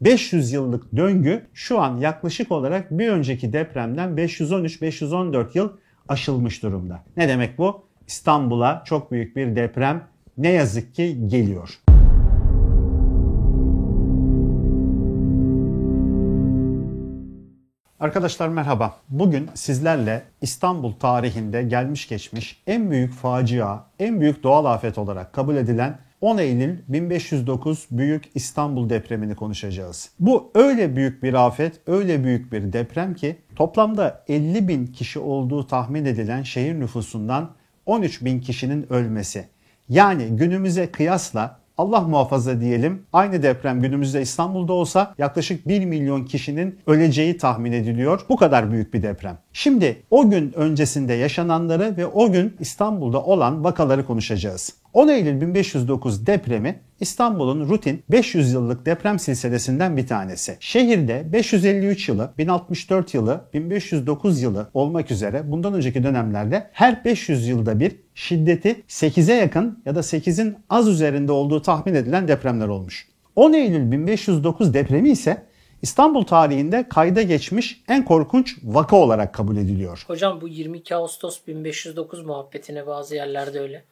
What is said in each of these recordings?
500 yıllık döngü şu an yaklaşık olarak bir önceki depremden 513-514 yıl aşılmış durumda. Ne demek bu? İstanbul'a çok büyük bir deprem ne yazık ki geliyor. Arkadaşlar merhaba. Bugün sizlerle İstanbul tarihinde gelmiş geçmiş en büyük facia, en büyük doğal afet olarak kabul edilen 10 Eylül 1509 Büyük İstanbul depremini konuşacağız. Bu öyle büyük bir afet, öyle büyük bir deprem ki toplamda 50 bin kişi olduğu tahmin edilen şehir nüfusundan 13 bin kişinin ölmesi. Yani günümüze kıyasla Allah muhafaza diyelim aynı deprem günümüzde İstanbul'da olsa yaklaşık 1 milyon kişinin öleceği tahmin ediliyor. Bu kadar büyük bir deprem. Şimdi o gün öncesinde yaşananları ve o gün İstanbul'da olan vakaları konuşacağız. 10 Eylül 1509 depremi İstanbul'un rutin 500 yıllık deprem silsilesinden bir tanesi. Şehirde 553 yılı, 1064 yılı, 1509 yılı olmak üzere bundan önceki dönemlerde her 500 yılda bir şiddeti 8'e yakın ya da 8'in az üzerinde olduğu tahmin edilen depremler olmuş. 10 Eylül 1509 depremi ise İstanbul tarihinde kayda geçmiş en korkunç vaka olarak kabul ediliyor. Hocam bu 22 Ağustos 1509 muhabbetine bazı yerlerde öyle.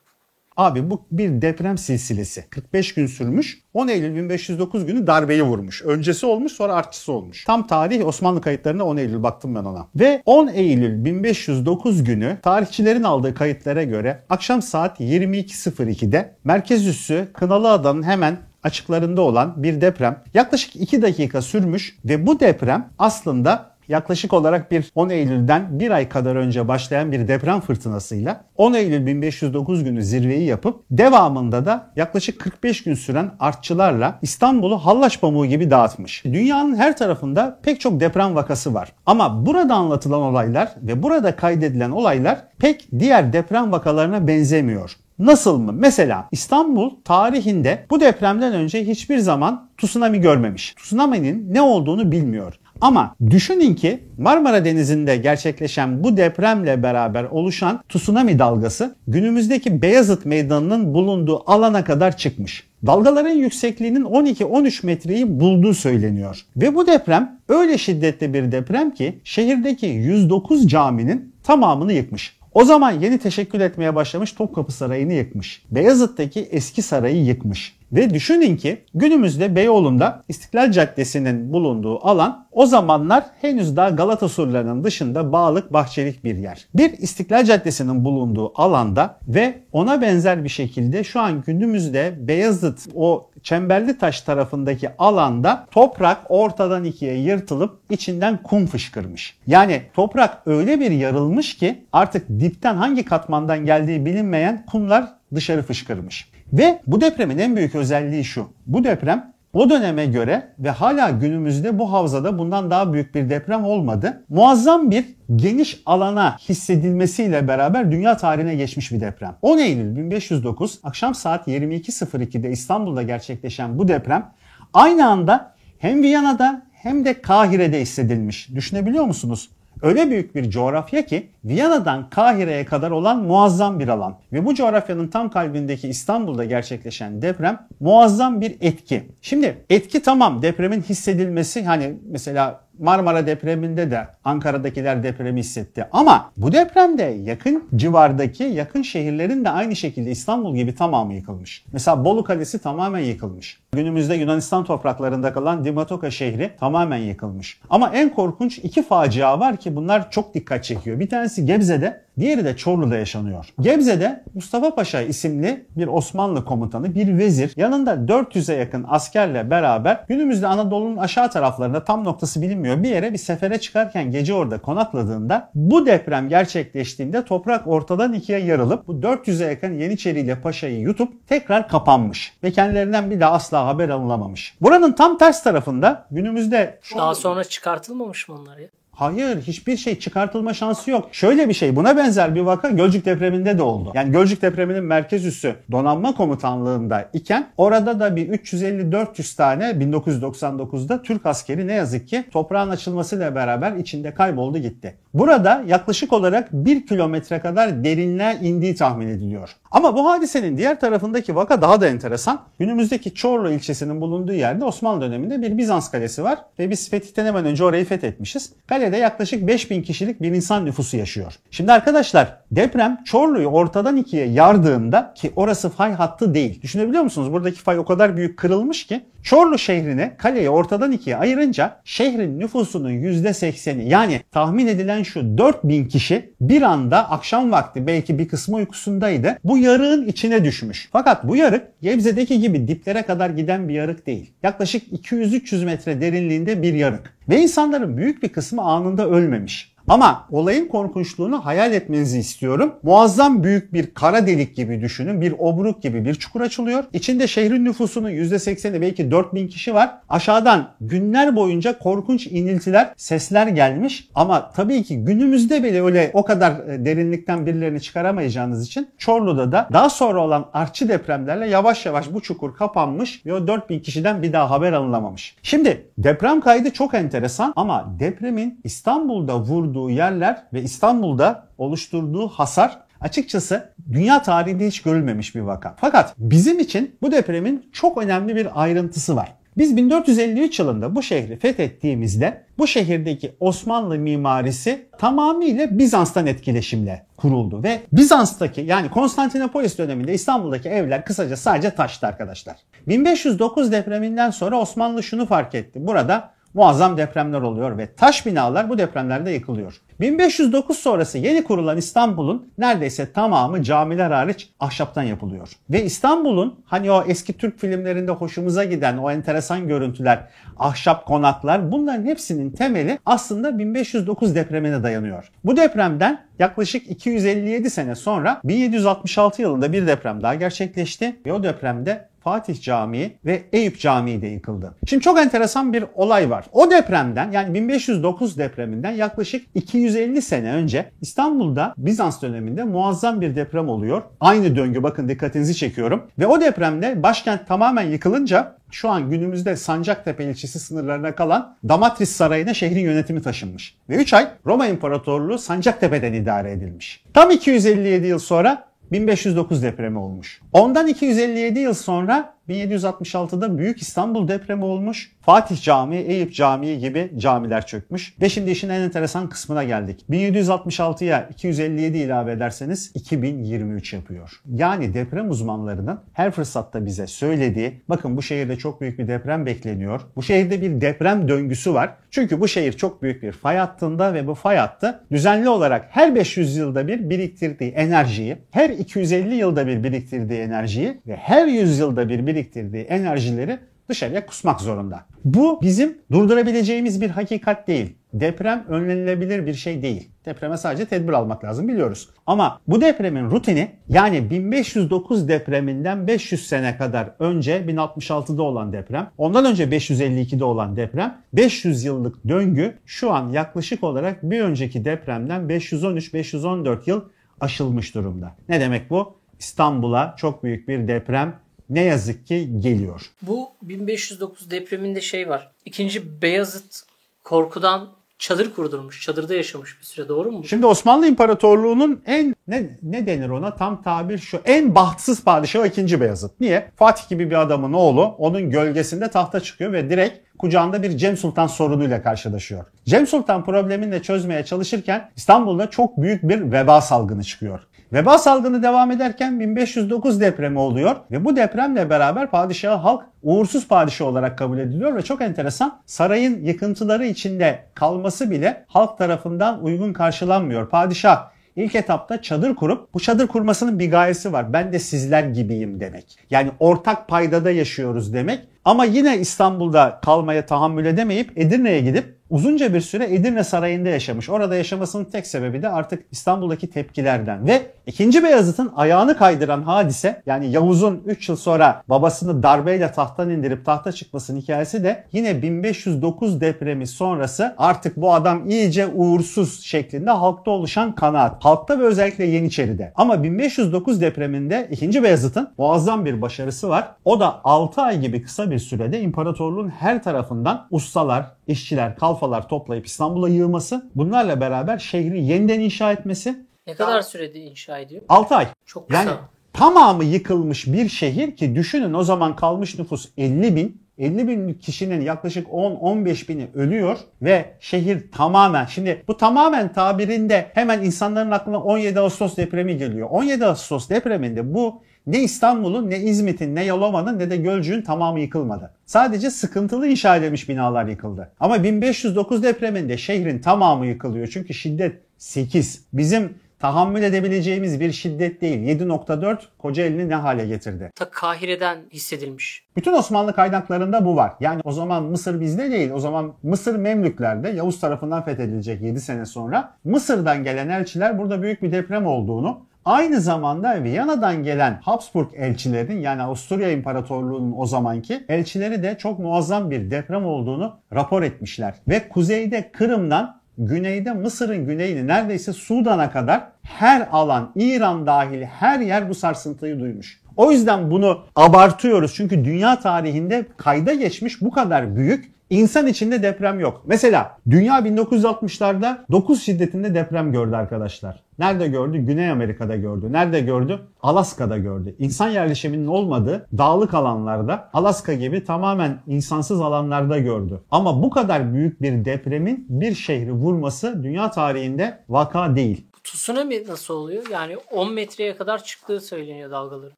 Abi bu bir deprem silsilesi. 45 gün sürmüş. 10 Eylül 1509 günü darbeyi vurmuş. Öncesi olmuş sonra artçısı olmuş. Tam tarih Osmanlı kayıtlarına 10 Eylül baktım ben ona. Ve 10 Eylül 1509 günü tarihçilerin aldığı kayıtlara göre akşam saat 22.02'de merkez üssü Kınalı Adanın hemen açıklarında olan bir deprem yaklaşık 2 dakika sürmüş ve bu deprem aslında yaklaşık olarak bir 10 Eylül'den bir ay kadar önce başlayan bir deprem fırtınasıyla 10 Eylül 1509 günü zirveyi yapıp devamında da yaklaşık 45 gün süren artçılarla İstanbul'u hallaç pamuğu gibi dağıtmış. Dünyanın her tarafında pek çok deprem vakası var. Ama burada anlatılan olaylar ve burada kaydedilen olaylar pek diğer deprem vakalarına benzemiyor. Nasıl mı? Mesela İstanbul tarihinde bu depremden önce hiçbir zaman tsunami görmemiş. Tsunami'nin ne olduğunu bilmiyor. Ama düşünün ki Marmara Denizi'nde gerçekleşen bu depremle beraber oluşan tsunami dalgası günümüzdeki Beyazıt Meydanı'nın bulunduğu alana kadar çıkmış. Dalgaların yüksekliğinin 12-13 metreyi bulduğu söyleniyor. Ve bu deprem öyle şiddetli bir deprem ki şehirdeki 109 caminin tamamını yıkmış. O zaman yeni teşekkül etmeye başlamış Topkapı Sarayı'nı yıkmış. Beyazıt'taki eski sarayı yıkmış. Ve düşünün ki günümüzde Beyoğlu'nda İstiklal Caddesi'nin bulunduğu alan o zamanlar henüz daha Galata surlarının dışında bağlık bahçelik bir yer. Bir İstiklal Caddesi'nin bulunduğu alanda ve ona benzer bir şekilde şu an günümüzde Beyazıt o Çemberli Taş tarafındaki alanda toprak ortadan ikiye yırtılıp içinden kum fışkırmış. Yani toprak öyle bir yarılmış ki artık dipten hangi katmandan geldiği bilinmeyen kumlar dışarı fışkırmış. Ve bu depremin en büyük özelliği şu. Bu deprem o döneme göre ve hala günümüzde bu havzada bundan daha büyük bir deprem olmadı. Muazzam bir geniş alana hissedilmesiyle beraber dünya tarihine geçmiş bir deprem. 10 Eylül 1509 akşam saat 22.02'de İstanbul'da gerçekleşen bu deprem aynı anda hem Viyana'da hem de Kahire'de hissedilmiş. Düşünebiliyor musunuz? Öyle büyük bir coğrafya ki Viyana'dan Kahire'ye kadar olan muazzam bir alan. Ve bu coğrafyanın tam kalbindeki İstanbul'da gerçekleşen deprem muazzam bir etki. Şimdi etki tamam depremin hissedilmesi hani mesela Marmara depreminde de Ankara'dakiler depremi hissetti. Ama bu depremde yakın civardaki yakın şehirlerin de aynı şekilde İstanbul gibi tamamı yıkılmış. Mesela Bolu Kalesi tamamen yıkılmış. Günümüzde Yunanistan topraklarında kalan Dimatoka şehri tamamen yıkılmış. Ama en korkunç iki facia var ki bunlar çok dikkat çekiyor. Bir tanesi Gebze'de, diğeri de Çorlu'da yaşanıyor. Gebze'de Mustafa Paşa isimli bir Osmanlı komutanı, bir vezir yanında 400'e yakın askerle beraber günümüzde Anadolu'nun aşağı taraflarında tam noktası bilinmiyor bir yere bir sefere çıkarken gece orada konakladığında bu deprem gerçekleştiğinde toprak ortadan ikiye yarılıp bu 400'e yakın Yeniçeri ile Paşa'yı yutup tekrar kapanmış ve kendilerinden bir daha asla haber alınamamış. Buranın tam ters tarafında günümüzde Daha sonra çıkartılmamış mı onlar ya? Hayır hiçbir şey çıkartılma şansı yok. Şöyle bir şey buna benzer bir vaka Gölcük depreminde de oldu. Yani Gölcük depreminin merkez üssü donanma komutanlığında iken orada da bir 350-400 tane 1999'da Türk askeri ne yazık ki toprağın açılmasıyla beraber içinde kayboldu gitti. Burada yaklaşık olarak 1 kilometre kadar derinliğe indiği tahmin ediliyor. Ama bu hadisenin diğer tarafındaki vaka daha da enteresan. Günümüzdeki Çorlu ilçesinin bulunduğu yerde Osmanlı döneminde bir Bizans kalesi var ve biz fetihten hemen önce orayı fethetmişiz. Kalede yaklaşık 5000 kişilik bir insan nüfusu yaşıyor. Şimdi arkadaşlar deprem Çorlu'yu ortadan ikiye yardığında ki orası fay hattı değil. Düşünebiliyor musunuz? Buradaki fay o kadar büyük kırılmış ki Çorlu şehrini kaleyi ortadan ikiye ayırınca şehrin nüfusunun %80'i yani tahmin edilen şu 4000 kişi bir anda akşam vakti belki bir kısmı uykusundaydı. Bu yarığın içine düşmüş. Fakat bu yarık Gebze'deki gibi diplere kadar giden bir yarık değil. Yaklaşık 200-300 metre derinliğinde bir yarık. Ve insanların büyük bir kısmı anında ölmemiş. Ama olayın korkunçluğunu hayal etmenizi istiyorum. Muazzam büyük bir kara delik gibi düşünün. Bir obruk gibi bir çukur açılıyor. İçinde şehrin nüfusunun %80'i belki 4000 kişi var. Aşağıdan günler boyunca korkunç iniltiler, sesler gelmiş. Ama tabii ki günümüzde bile öyle o kadar e, derinlikten birilerini çıkaramayacağınız için Çorlu'da da daha sonra olan artçı depremlerle yavaş yavaş bu çukur kapanmış ve o 4000 kişiden bir daha haber alınamamış. Şimdi deprem kaydı çok enteresan ama depremin İstanbul'da vurduğu oluşturduğu yerler ve İstanbul'da oluşturduğu hasar açıkçası dünya tarihinde hiç görülmemiş bir vaka. Fakat bizim için bu depremin çok önemli bir ayrıntısı var. Biz 1453 yılında bu şehri fethettiğimizde bu şehirdeki Osmanlı mimarisi tamamıyla Bizans'tan etkileşimle kuruldu ve Bizans'taki yani Konstantinopolis döneminde İstanbul'daki evler kısaca sadece taştı arkadaşlar. 1509 depreminden sonra Osmanlı şunu fark etti. Burada muazzam depremler oluyor ve taş binalar bu depremlerde yıkılıyor. 1509 sonrası yeni kurulan İstanbul'un neredeyse tamamı camiler hariç ahşaptan yapılıyor. Ve İstanbul'un hani o eski Türk filmlerinde hoşumuza giden o enteresan görüntüler, ahşap konaklar bunların hepsinin temeli aslında 1509 depremine dayanıyor. Bu depremden yaklaşık 257 sene sonra 1766 yılında bir deprem daha gerçekleşti ve o depremde Fatih Camii ve Eyüp Camii de yıkıldı. Şimdi çok enteresan bir olay var. O depremden yani 1509 depreminden yaklaşık 250 sene önce İstanbul'da Bizans döneminde muazzam bir deprem oluyor. Aynı döngü bakın dikkatinizi çekiyorum. Ve o depremde başkent tamamen yıkılınca şu an günümüzde Sancaktepe ilçesi sınırlarına kalan Damatris Sarayı'na şehrin yönetimi taşınmış. Ve 3 ay Roma İmparatorluğu Sancaktepe'den idare edilmiş. Tam 257 yıl sonra 1509 depremi olmuş. Ondan 257 yıl sonra 1766'da Büyük İstanbul depremi olmuş. Fatih Camii, Eyüp Camii gibi camiler çökmüş. Ve şimdi işin en enteresan kısmına geldik. 1766'ya 257 ilave ederseniz 2023 yapıyor. Yani deprem uzmanlarının her fırsatta bize söylediği bakın bu şehirde çok büyük bir deprem bekleniyor. Bu şehirde bir deprem döngüsü var. Çünkü bu şehir çok büyük bir fay hattında ve bu fay hattı düzenli olarak her 500 yılda bir biriktirdiği enerjiyi, her 250 yılda bir biriktirdiği enerjiyi ve her 100 yılda bir biriktirdiği enerjileri dışarıya kusmak zorunda. Bu bizim durdurabileceğimiz bir hakikat değil. Deprem önlenilebilir bir şey değil. Depreme sadece tedbir almak lazım biliyoruz. Ama bu depremin rutini yani 1509 depreminden 500 sene kadar önce 1066'da olan deprem, ondan önce 552'de olan deprem, 500 yıllık döngü şu an yaklaşık olarak bir önceki depremden 513-514 yıl aşılmış durumda. Ne demek bu? İstanbul'a çok büyük bir deprem ne yazık ki geliyor. Bu 1509 depreminde şey var. İkinci Beyazıt korkudan çadır kurdurmuş. Çadırda yaşamış bir süre doğru mu? Şimdi Osmanlı İmparatorluğu'nun en ne, ne denir ona tam tabir şu en bahtsız padişahı 2. Beyazıt. Niye? Fatih gibi bir adamın oğlu onun gölgesinde tahta çıkıyor ve direkt kucağında bir Cem Sultan sorunuyla karşılaşıyor. Cem Sultan problemini de çözmeye çalışırken İstanbul'da çok büyük bir veba salgını çıkıyor. Veba salgını devam ederken 1509 depremi oluyor ve bu depremle beraber padişahı halk uğursuz padişah olarak kabul ediliyor ve çok enteresan sarayın yıkıntıları içinde kalması bile halk tarafından uygun karşılanmıyor. Padişah İlk etapta çadır kurup bu çadır kurmasının bir gayesi var. Ben de sizler gibiyim demek. Yani ortak paydada yaşıyoruz demek. Ama yine İstanbul'da kalmaya tahammül edemeyip Edirne'ye gidip uzunca bir süre Edirne Sarayı'nda yaşamış. Orada yaşamasının tek sebebi de artık İstanbul'daki tepkilerden ve 2. Beyazıt'ın ayağını kaydıran hadise yani Yavuz'un 3 yıl sonra babasını darbeyle tahttan indirip tahta çıkmasının hikayesi de yine 1509 depremi sonrası artık bu adam iyice uğursuz şeklinde halkta oluşan kanaat. Halkta ve özellikle Yeniçeri'de. Ama 1509 depreminde 2. Beyazıt'ın muazzam bir başarısı var. O da 6 ay gibi kısa bir sürede imparatorluğun her tarafından ustalar, işçiler, kalfalar toplayıp İstanbul'a yığması, bunlarla beraber şehri yeniden inşa etmesi. Ne kadar sürede inşa ediyor? 6 ay. Çok kısa. Yani tamamı yıkılmış bir şehir ki düşünün o zaman kalmış nüfus 50 bin. 50 bin kişinin yaklaşık 10-15 bini ölüyor ve şehir tamamen şimdi bu tamamen tabirinde hemen insanların aklına 17 Ağustos depremi geliyor. 17 Ağustos depreminde bu ne İstanbul'un ne İzmit'in ne Yalova'nın ne de Gölcük'ün tamamı yıkılmadı. Sadece sıkıntılı inşa edilmiş binalar yıkıldı. Ama 1509 depreminde şehrin tamamı yıkılıyor. Çünkü şiddet 8. Bizim tahammül edebileceğimiz bir şiddet değil. 7.4 Kocaeli'ni ne hale getirdi? Ta Kahire'den hissedilmiş. Bütün Osmanlı kaynaklarında bu var. Yani o zaman Mısır bizde değil. O zaman Mısır Memlüklerde Yavuz tarafından fethedilecek 7 sene sonra. Mısır'dan gelen elçiler burada büyük bir deprem olduğunu Aynı zamanda Viyana'dan gelen Habsburg elçilerinin yani Avusturya İmparatorluğu'nun o zamanki elçileri de çok muazzam bir deprem olduğunu rapor etmişler. Ve kuzeyde Kırım'dan güneyde Mısır'ın güneyini neredeyse Sudan'a kadar her alan İran dahil her yer bu sarsıntıyı duymuş. O yüzden bunu abartıyoruz çünkü dünya tarihinde kayda geçmiş bu kadar büyük İnsan içinde deprem yok. Mesela dünya 1960'larda 9 şiddetinde deprem gördü arkadaşlar. Nerede gördü? Güney Amerika'da gördü. Nerede gördü? Alaska'da gördü. İnsan yerleşiminin olmadığı dağlık alanlarda Alaska gibi tamamen insansız alanlarda gördü. Ama bu kadar büyük bir depremin bir şehri vurması dünya tarihinde vaka değil. Tsunami nasıl oluyor? Yani 10 metreye kadar çıktığı söyleniyor dalgaların.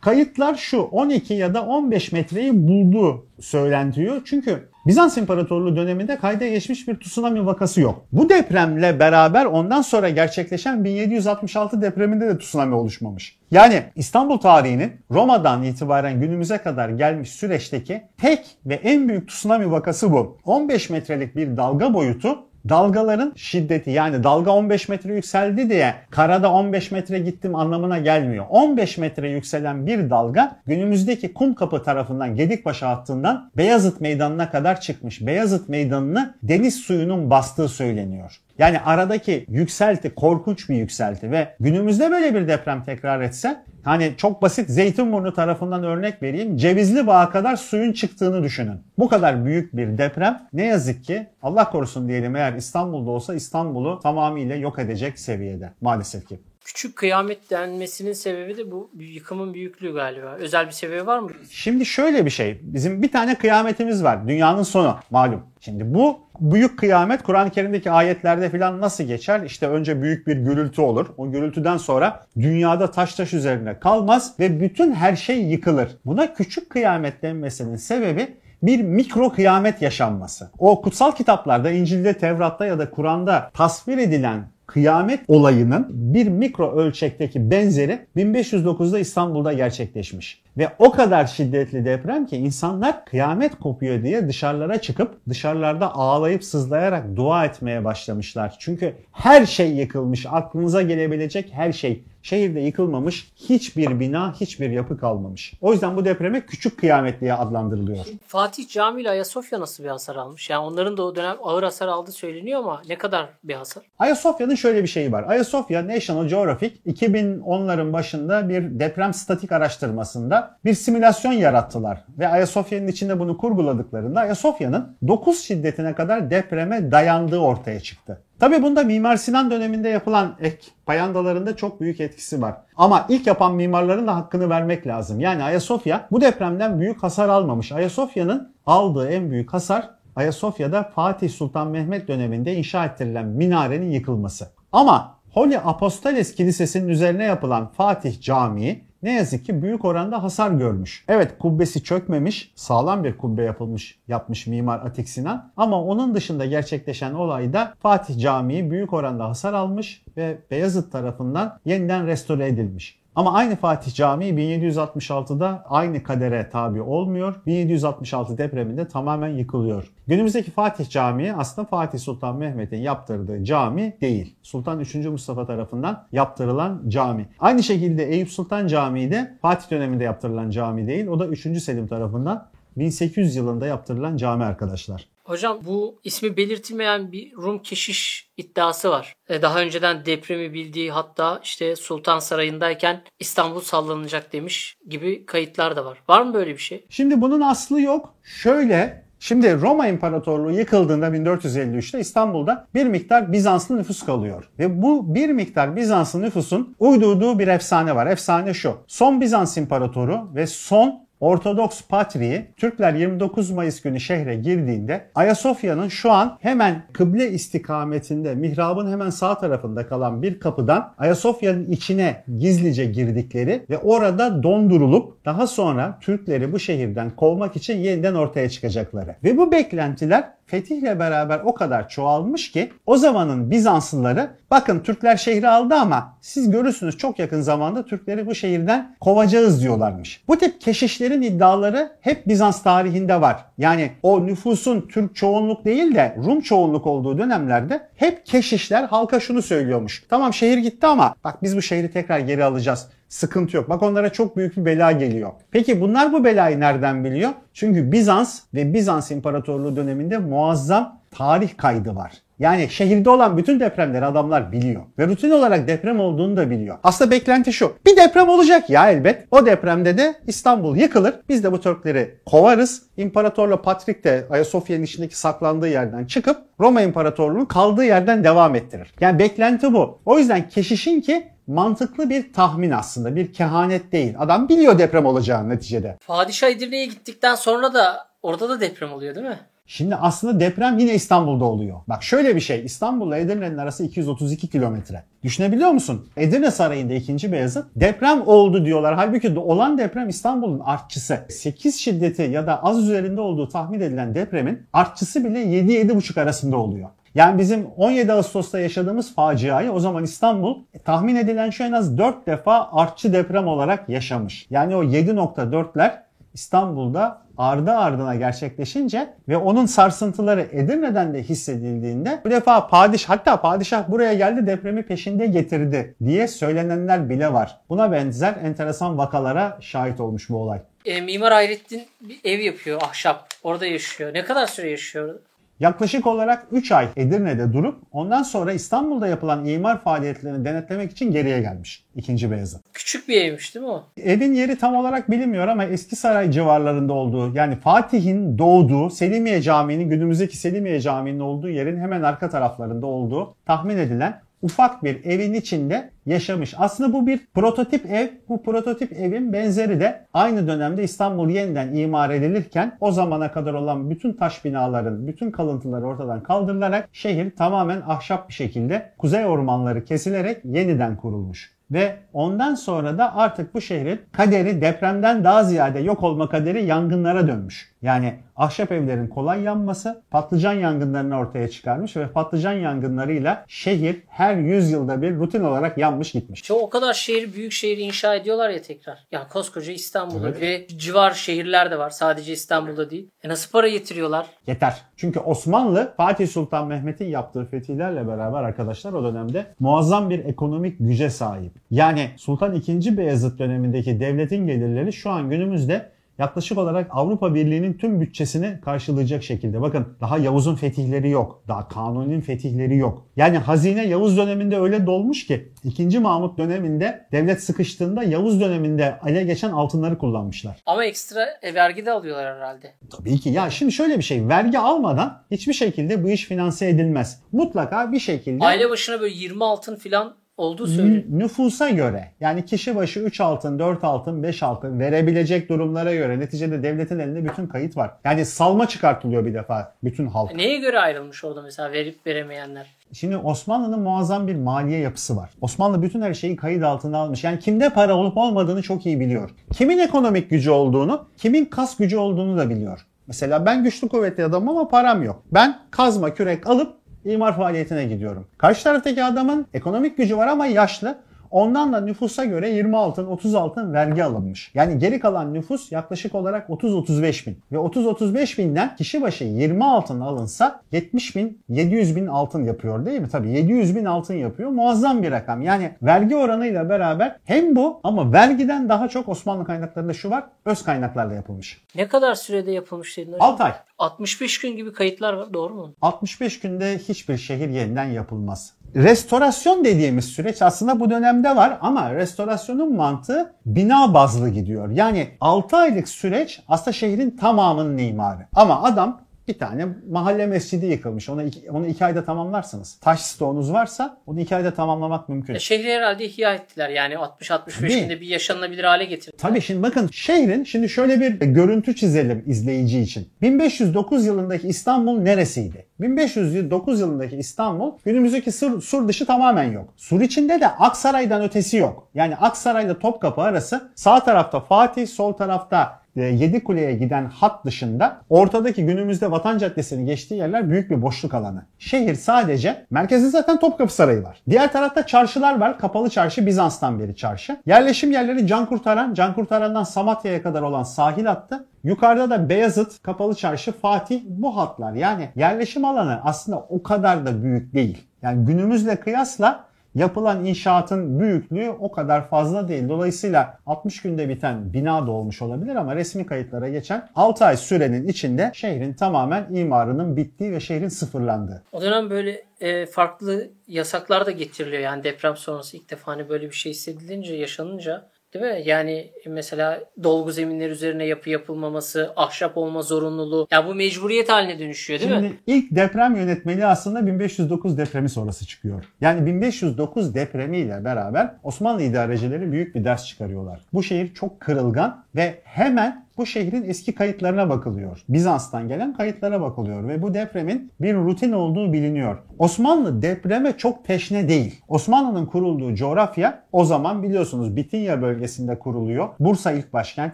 Kayıtlar şu 12 ya da 15 metreyi bulduğu söylentiyor. Çünkü Bizans İmparatorluğu döneminde kayda geçmiş bir tsunami vakası yok. Bu depremle beraber ondan sonra gerçekleşen 1766 depreminde de tsunami oluşmamış. Yani İstanbul tarihinin Roma'dan itibaren günümüze kadar gelmiş süreçteki tek ve en büyük tsunami vakası bu. 15 metrelik bir dalga boyutu dalgaların şiddeti yani dalga 15 metre yükseldi diye karada 15 metre gittim anlamına gelmiyor. 15 metre yükselen bir dalga günümüzdeki Kumkapı tarafından Gedikbaşı hattından Beyazıt Meydanı'na kadar çıkmış. Beyazıt Meydanı'nı deniz suyunun bastığı söyleniyor. Yani aradaki yükselti korkunç bir yükselti ve günümüzde böyle bir deprem tekrar etse hani çok basit Zeytinburnu tarafından örnek vereyim. Cevizli Bağ'a kadar suyun çıktığını düşünün. Bu kadar büyük bir deprem ne yazık ki Allah korusun diyelim eğer İstanbul'da olsa İstanbul'u tamamıyla yok edecek seviyede maalesef ki. Küçük kıyamet denmesinin sebebi de bu yıkımın büyüklüğü galiba. Özel bir sebebi var mı? Şimdi şöyle bir şey. Bizim bir tane kıyametimiz var. Dünyanın sonu malum. Şimdi bu büyük kıyamet Kur'an-ı Kerim'deki ayetlerde falan nasıl geçer? İşte önce büyük bir gürültü olur. O gürültüden sonra dünyada taş taş üzerine kalmaz ve bütün her şey yıkılır. Buna küçük kıyamet denmesinin sebebi bir mikro kıyamet yaşanması. O kutsal kitaplarda İncil'de, Tevrat'ta ya da Kur'an'da tasvir edilen kıyamet olayının bir mikro ölçekteki benzeri 1509'da İstanbul'da gerçekleşmiş. Ve o kadar şiddetli deprem ki insanlar kıyamet kopuyor diye dışarılara çıkıp dışarılarda ağlayıp sızlayarak dua etmeye başlamışlar. Çünkü her şey yıkılmış. Aklınıza gelebilecek her şey. Şehirde yıkılmamış hiçbir bina, hiçbir yapı kalmamış. O yüzden bu depreme küçük kıyamet diye adlandırılıyor. Fatih Camii ile Ayasofya nasıl bir hasar almış? Yani onların da o dönem ağır hasar aldığı söyleniyor ama ne kadar bir hasar? Ayasofya'nın şöyle bir şeyi var. Ayasofya National Geographic 2010'ların başında bir deprem statik araştırmasında bir simülasyon yarattılar. Ve Ayasofya'nın içinde bunu kurguladıklarında Ayasofya'nın 9 şiddetine kadar depreme dayandığı ortaya çıktı. Tabii bunda Mimar Sinan döneminde yapılan ek payandalarında çok büyük etkisi var. Ama ilk yapan mimarların da hakkını vermek lazım. Yani Ayasofya bu depremden büyük hasar almamış. Ayasofya'nın aldığı en büyük hasar Ayasofya'da Fatih Sultan Mehmet döneminde inşa ettirilen minarenin yıkılması. Ama Holy Apostoles Kilisesi'nin üzerine yapılan Fatih Camii ne yazık ki büyük oranda hasar görmüş. Evet kubbesi çökmemiş, sağlam bir kubbe yapılmış, yapmış mimar Atik Sinan. Ama onun dışında gerçekleşen olayda Fatih Camii büyük oranda hasar almış ve Beyazıt tarafından yeniden restore edilmiş. Ama aynı Fatih Camii 1766'da aynı kadere tabi olmuyor. 1766 depreminde tamamen yıkılıyor. Günümüzdeki Fatih Camii aslında Fatih Sultan Mehmet'in yaptırdığı cami değil. Sultan 3. Mustafa tarafından yaptırılan cami. Aynı şekilde Eyüp Sultan Camii de Fatih döneminde yaptırılan cami değil. O da 3. Selim tarafından 1800 yılında yaptırılan cami arkadaşlar. Hocam bu ismi belirtilmeyen bir Rum keşiş iddiası var. E, daha önceden depremi bildiği hatta işte Sultan Sarayı'ndayken İstanbul sallanacak demiş gibi kayıtlar da var. Var mı böyle bir şey? Şimdi bunun aslı yok. Şöyle Şimdi Roma İmparatorluğu yıkıldığında 1453'te İstanbul'da bir miktar Bizanslı nüfus kalıyor. Ve bu bir miktar Bizanslı nüfusun uydurduğu bir efsane var. Efsane şu. Son Bizans İmparatoru ve son Ortodoks Patriği Türkler 29 Mayıs günü şehre girdiğinde Ayasofya'nın şu an hemen kıble istikametinde mihrabın hemen sağ tarafında kalan bir kapıdan Ayasofya'nın içine gizlice girdikleri ve orada dondurulup daha sonra Türkleri bu şehirden kovmak için yeniden ortaya çıkacakları. Ve bu beklentiler fetihle beraber o kadar çoğalmış ki o zamanın Bizanslıları bakın Türkler şehri aldı ama siz görürsünüz çok yakın zamanda Türkleri bu şehirden kovacağız diyorlarmış. Bu tip keşişlerin iddiaları hep Bizans tarihinde var. Yani o nüfusun Türk çoğunluk değil de Rum çoğunluk olduğu dönemlerde hep keşişler halka şunu söylüyormuş. Tamam şehir gitti ama bak biz bu şehri tekrar geri alacağız. Sıkıntı yok. Bak onlara çok büyük bir bela geliyor. Peki bunlar bu belayı nereden biliyor? Çünkü Bizans ve Bizans İmparatorluğu döneminde muazzam tarih kaydı var. Yani şehirde olan bütün depremleri adamlar biliyor. Ve rutin olarak deprem olduğunu da biliyor. Aslında beklenti şu. Bir deprem olacak ya elbet. O depremde de İstanbul yıkılır. Biz de bu Türkleri kovarız. İmparatorla Patrik de Ayasofya'nın içindeki saklandığı yerden çıkıp Roma İmparatorluğu kaldığı yerden devam ettirir. Yani beklenti bu. O yüzden keşişin ki mantıklı bir tahmin aslında. Bir kehanet değil. Adam biliyor deprem olacağını neticede. Padişah Edirne'ye gittikten sonra da orada da deprem oluyor değil mi? Şimdi aslında deprem yine İstanbul'da oluyor. Bak şöyle bir şey. İstanbul'la Edirne'nin arası 232 kilometre. Düşünebiliyor musun? Edirne Sarayı'nda 2. Beyazıt deprem oldu diyorlar. Halbuki olan deprem İstanbul'un artçısı. 8 şiddeti ya da az üzerinde olduğu tahmin edilen depremin artçısı bile 7-7,5 arasında oluyor. Yani bizim 17 Ağustos'ta yaşadığımız faciayı o zaman İstanbul e, tahmin edilen şu en az 4 defa artçı deprem olarak yaşamış. Yani o 7.4'ler İstanbul'da ardı ardına gerçekleşince ve onun sarsıntıları Edirne'den de hissedildiğinde bu defa padişah hatta padişah buraya geldi depremi peşinde getirdi diye söylenenler bile var. Buna benzer enteresan vakalara şahit olmuş bu olay. E, Mimar Hayrettin bir ev yapıyor ahşap. Orada yaşıyor. Ne kadar süre yaşıyor? Yaklaşık olarak 3 ay Edirne'de durup ondan sonra İstanbul'da yapılan imar faaliyetlerini denetlemek için geriye gelmiş 2. Beyazıt. Küçük bir evmiş değil mi o? Evin yeri tam olarak bilinmiyor ama Eski Saray civarlarında olduğu yani Fatih'in doğduğu Selimiye Camii'nin günümüzdeki Selimiye Camii'nin olduğu yerin hemen arka taraflarında olduğu tahmin edilen ufak bir evin içinde yaşamış. Aslında bu bir prototip ev. Bu prototip evin benzeri de aynı dönemde İstanbul yeniden imar edilirken o zamana kadar olan bütün taş binaların, bütün kalıntıları ortadan kaldırılarak şehir tamamen ahşap bir şekilde kuzey ormanları kesilerek yeniden kurulmuş. Ve ondan sonra da artık bu şehrin kaderi depremden daha ziyade yok olma kaderi yangınlara dönmüş. Yani ahşap evlerin kolay yanması patlıcan yangınlarını ortaya çıkarmış ve patlıcan yangınlarıyla şehir her 100 yılda bir rutin olarak yanmış gitmiş. Çoğu o kadar şehir büyük şehir inşa ediyorlar ya tekrar. Ya koskoca İstanbul'da evet. ve civar şehirler de var. Sadece İstanbul'da değil. E nasıl para getiriyorlar? Yeter. Çünkü Osmanlı Fatih Sultan Mehmet'in yaptığı fetihlerle beraber arkadaşlar o dönemde muazzam bir ekonomik güce sahip. Yani Sultan II. Beyazıt dönemindeki devletin gelirleri şu an günümüzde yaklaşık olarak Avrupa Birliği'nin tüm bütçesini karşılayacak şekilde. Bakın daha Yavuz'un fetihleri yok. Daha Kanuni'nin fetihleri yok. Yani hazine Yavuz döneminde öyle dolmuş ki 2. Mahmut döneminde devlet sıkıştığında Yavuz döneminde ele geçen altınları kullanmışlar. Ama ekstra e, vergi de alıyorlar herhalde. Tabii ki. Ya şimdi şöyle bir şey. Vergi almadan hiçbir şekilde bu iş finanse edilmez. Mutlaka bir şekilde... Aile başına böyle 20 altın filan olduğu söyleniyor. Nüfusa göre yani kişi başı 3 altın, 4 altın, 5 altın verebilecek durumlara göre neticede devletin elinde bütün kayıt var. Yani salma çıkartılıyor bir defa bütün halk. Neye göre ayrılmış orada mesela verip veremeyenler? Şimdi Osmanlı'nın muazzam bir maliye yapısı var. Osmanlı bütün her şeyi kayıt altına almış. Yani kimde para olup olmadığını çok iyi biliyor. Kimin ekonomik gücü olduğunu, kimin kas gücü olduğunu da biliyor. Mesela ben güçlü kuvvetli adamım ama param yok. Ben kazma kürek alıp imar faaliyetine gidiyorum. Karşı taraftaki adamın ekonomik gücü var ama yaşlı. Ondan da nüfusa göre 20 altın 30 altın vergi alınmış. Yani geri kalan nüfus yaklaşık olarak 30-35 bin. Ve 30-35 binden kişi başı 20 altın alınsa 70 bin 700 bin altın yapıyor değil mi? Tabii 700 bin altın yapıyor. Muazzam bir rakam. Yani vergi oranıyla beraber hem bu ama vergiden daha çok Osmanlı kaynaklarında şu var. Öz kaynaklarla yapılmış. Ne kadar sürede yapılmış dedin hocam? 6 ay. 65 gün gibi kayıtlar var doğru mu? 65 günde hiçbir şehir yeniden yapılmaz. Restorasyon dediğimiz süreç aslında bu dönemde var ama restorasyonun mantığı bina bazlı gidiyor. Yani 6 aylık süreç aslında şehrin tamamının imarı. Ama adam bir tane mahalle mescidi yıkılmış. Onu iki, onu iki ayda tamamlarsınız. Taş stoğunuz varsa onu iki ayda tamamlamak mümkün. E, şehri herhalde ihya ettiler. Yani 60-65 Tabii. günde bir yaşanılabilir hale getirdiler. Tabii şimdi bakın şehrin şimdi şöyle bir görüntü çizelim izleyici için. 1509 yılındaki İstanbul neresiydi? 1509 yılındaki İstanbul günümüzdeki sur, sur dışı tamamen yok. Sur içinde de Aksaray'dan ötesi yok. Yani Aksaray'la Topkapı arası sağ tarafta Fatih, sol tarafta e, Yedikule'ye giden hat dışında ortadaki günümüzde Vatan Caddesi'nin geçtiği yerler büyük bir boşluk alanı. Şehir sadece merkezde zaten Topkapı Sarayı var. Diğer tarafta çarşılar var. Kapalı çarşı Bizans'tan beri çarşı. Yerleşim yerleri Can Kurtaran, Can Kurtaran'dan Samatya'ya kadar olan sahil hattı. Yukarıda da Beyazıt, Kapalı Çarşı, Fatih bu hatlar. Yani yerleşim alanı aslında o kadar da büyük değil. Yani günümüzle kıyasla yapılan inşaatın büyüklüğü o kadar fazla değil. Dolayısıyla 60 günde biten bina da olmuş olabilir ama resmi kayıtlara geçen 6 ay sürenin içinde şehrin tamamen imarının bittiği ve şehrin sıfırlandığı. O dönem böyle e, farklı yasaklar da getiriliyor. Yani deprem sonrası ilk defa hani böyle bir şey hissedilince, yaşanınca Değil mi? Yani mesela dolgu zeminler üzerine yapı yapılmaması, ahşap olma zorunluluğu. Ya bu mecburiyet haline dönüşüyor değil Şimdi mi? ilk deprem yönetmeliği aslında 1509 depremi sonrası çıkıyor. Yani 1509 depremiyle beraber Osmanlı idarecileri büyük bir ders çıkarıyorlar. Bu şehir çok kırılgan ve hemen bu şehrin eski kayıtlarına bakılıyor. Bizans'tan gelen kayıtlara bakılıyor ve bu depremin bir rutin olduğu biliniyor. Osmanlı depreme çok teşne değil. Osmanlı'nın kurulduğu coğrafya o zaman biliyorsunuz Bitinya bölgesinde kuruluyor. Bursa ilk başkent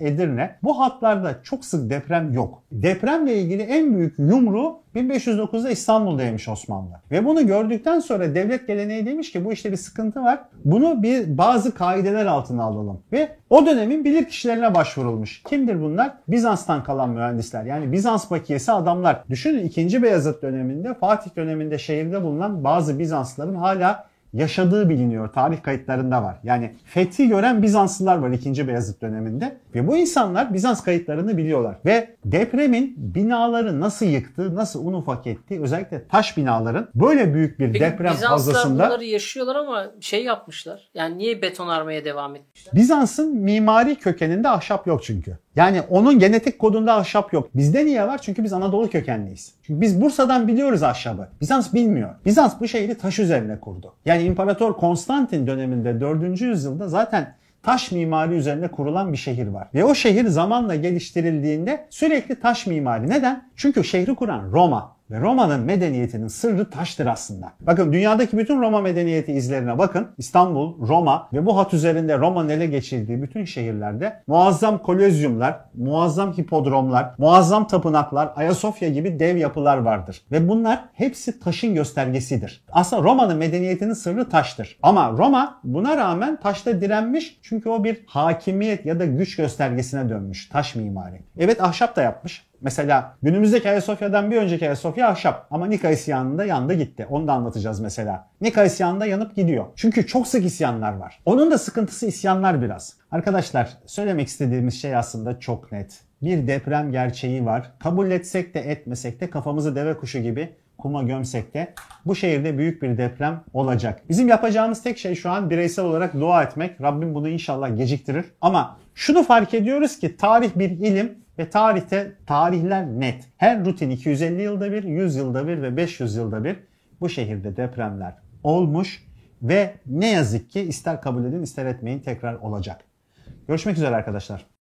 Edirne. Bu hatlarda çok sık deprem yok. Depremle ilgili en büyük yumruğu 1509'da İstanbul'daymış Osmanlı. Ve bunu gördükten sonra devlet geleneği demiş ki bu işte bir sıkıntı var. Bunu bir bazı kaideler altına alalım. Ve o dönemin bilir kişilerine başvurulmuş. Kimdir bunlar? Bizans'tan kalan mühendisler. Yani Bizans bakiyesi adamlar. Düşünün 2. Beyazıt döneminde, Fatih döneminde şehirde bulunan bazı Bizanslıların hala yaşadığı biliniyor. Tarih kayıtlarında var. Yani fethi gören Bizanslılar var 2. Beyazıt döneminde. Ve bu insanlar Bizans kayıtlarını biliyorlar. Ve depremin binaları nasıl yıktı, nasıl un ufak etti, özellikle taş binaların böyle büyük bir Peki deprem Bizanslar fazlasında bunları yaşıyorlar ama şey yapmışlar. Yani niye betonarmaya devam etmişler? Bizans'ın mimari kökeninde ahşap yok çünkü. Yani onun genetik kodunda ahşap yok. Bizde niye var? Çünkü biz Anadolu kökenliyiz. Çünkü biz Bursa'dan biliyoruz ahşabı. Bizans bilmiyor. Bizans bu şehri taş üzerine kurdu. Yani İmparator Konstantin döneminde 4. yüzyılda zaten taş mimari üzerine kurulan bir şehir var. Ve o şehir zamanla geliştirildiğinde sürekli taş mimari. Neden? Çünkü şehri kuran Roma. Ve Roma'nın medeniyetinin sırrı taştır aslında. Bakın dünyadaki bütün Roma medeniyeti izlerine bakın. İstanbul, Roma ve bu hat üzerinde Roma'nın ele geçirdiği bütün şehirlerde muazzam kolezyumlar, muazzam hipodromlar, muazzam tapınaklar, Ayasofya gibi dev yapılar vardır. Ve bunlar hepsi taşın göstergesidir. Aslında Roma'nın medeniyetinin sırrı taştır. Ama Roma buna rağmen taşta direnmiş çünkü o bir hakimiyet ya da güç göstergesine dönmüş. Taş mimari. Evet ahşap da yapmış. Mesela günümüzdeki Ayasofya'dan bir önceki Ayasofya ahşap ama Nika isyanında yandı gitti. Onu da anlatacağız mesela. Nika isyanında yanıp gidiyor. Çünkü çok sık isyanlar var. Onun da sıkıntısı isyanlar biraz. Arkadaşlar söylemek istediğimiz şey aslında çok net. Bir deprem gerçeği var. Kabul etsek de etmesek de kafamızı deve kuşu gibi kuma gömsek de bu şehirde büyük bir deprem olacak. Bizim yapacağımız tek şey şu an bireysel olarak dua etmek. Rabbim bunu inşallah geciktirir. Ama şunu fark ediyoruz ki tarih bir ilim ve tarihte tarihler net. Her rutin 250 yılda bir, 100 yılda bir ve 500 yılda bir bu şehirde depremler olmuş ve ne yazık ki ister kabul edin ister etmeyin tekrar olacak. Görüşmek üzere arkadaşlar.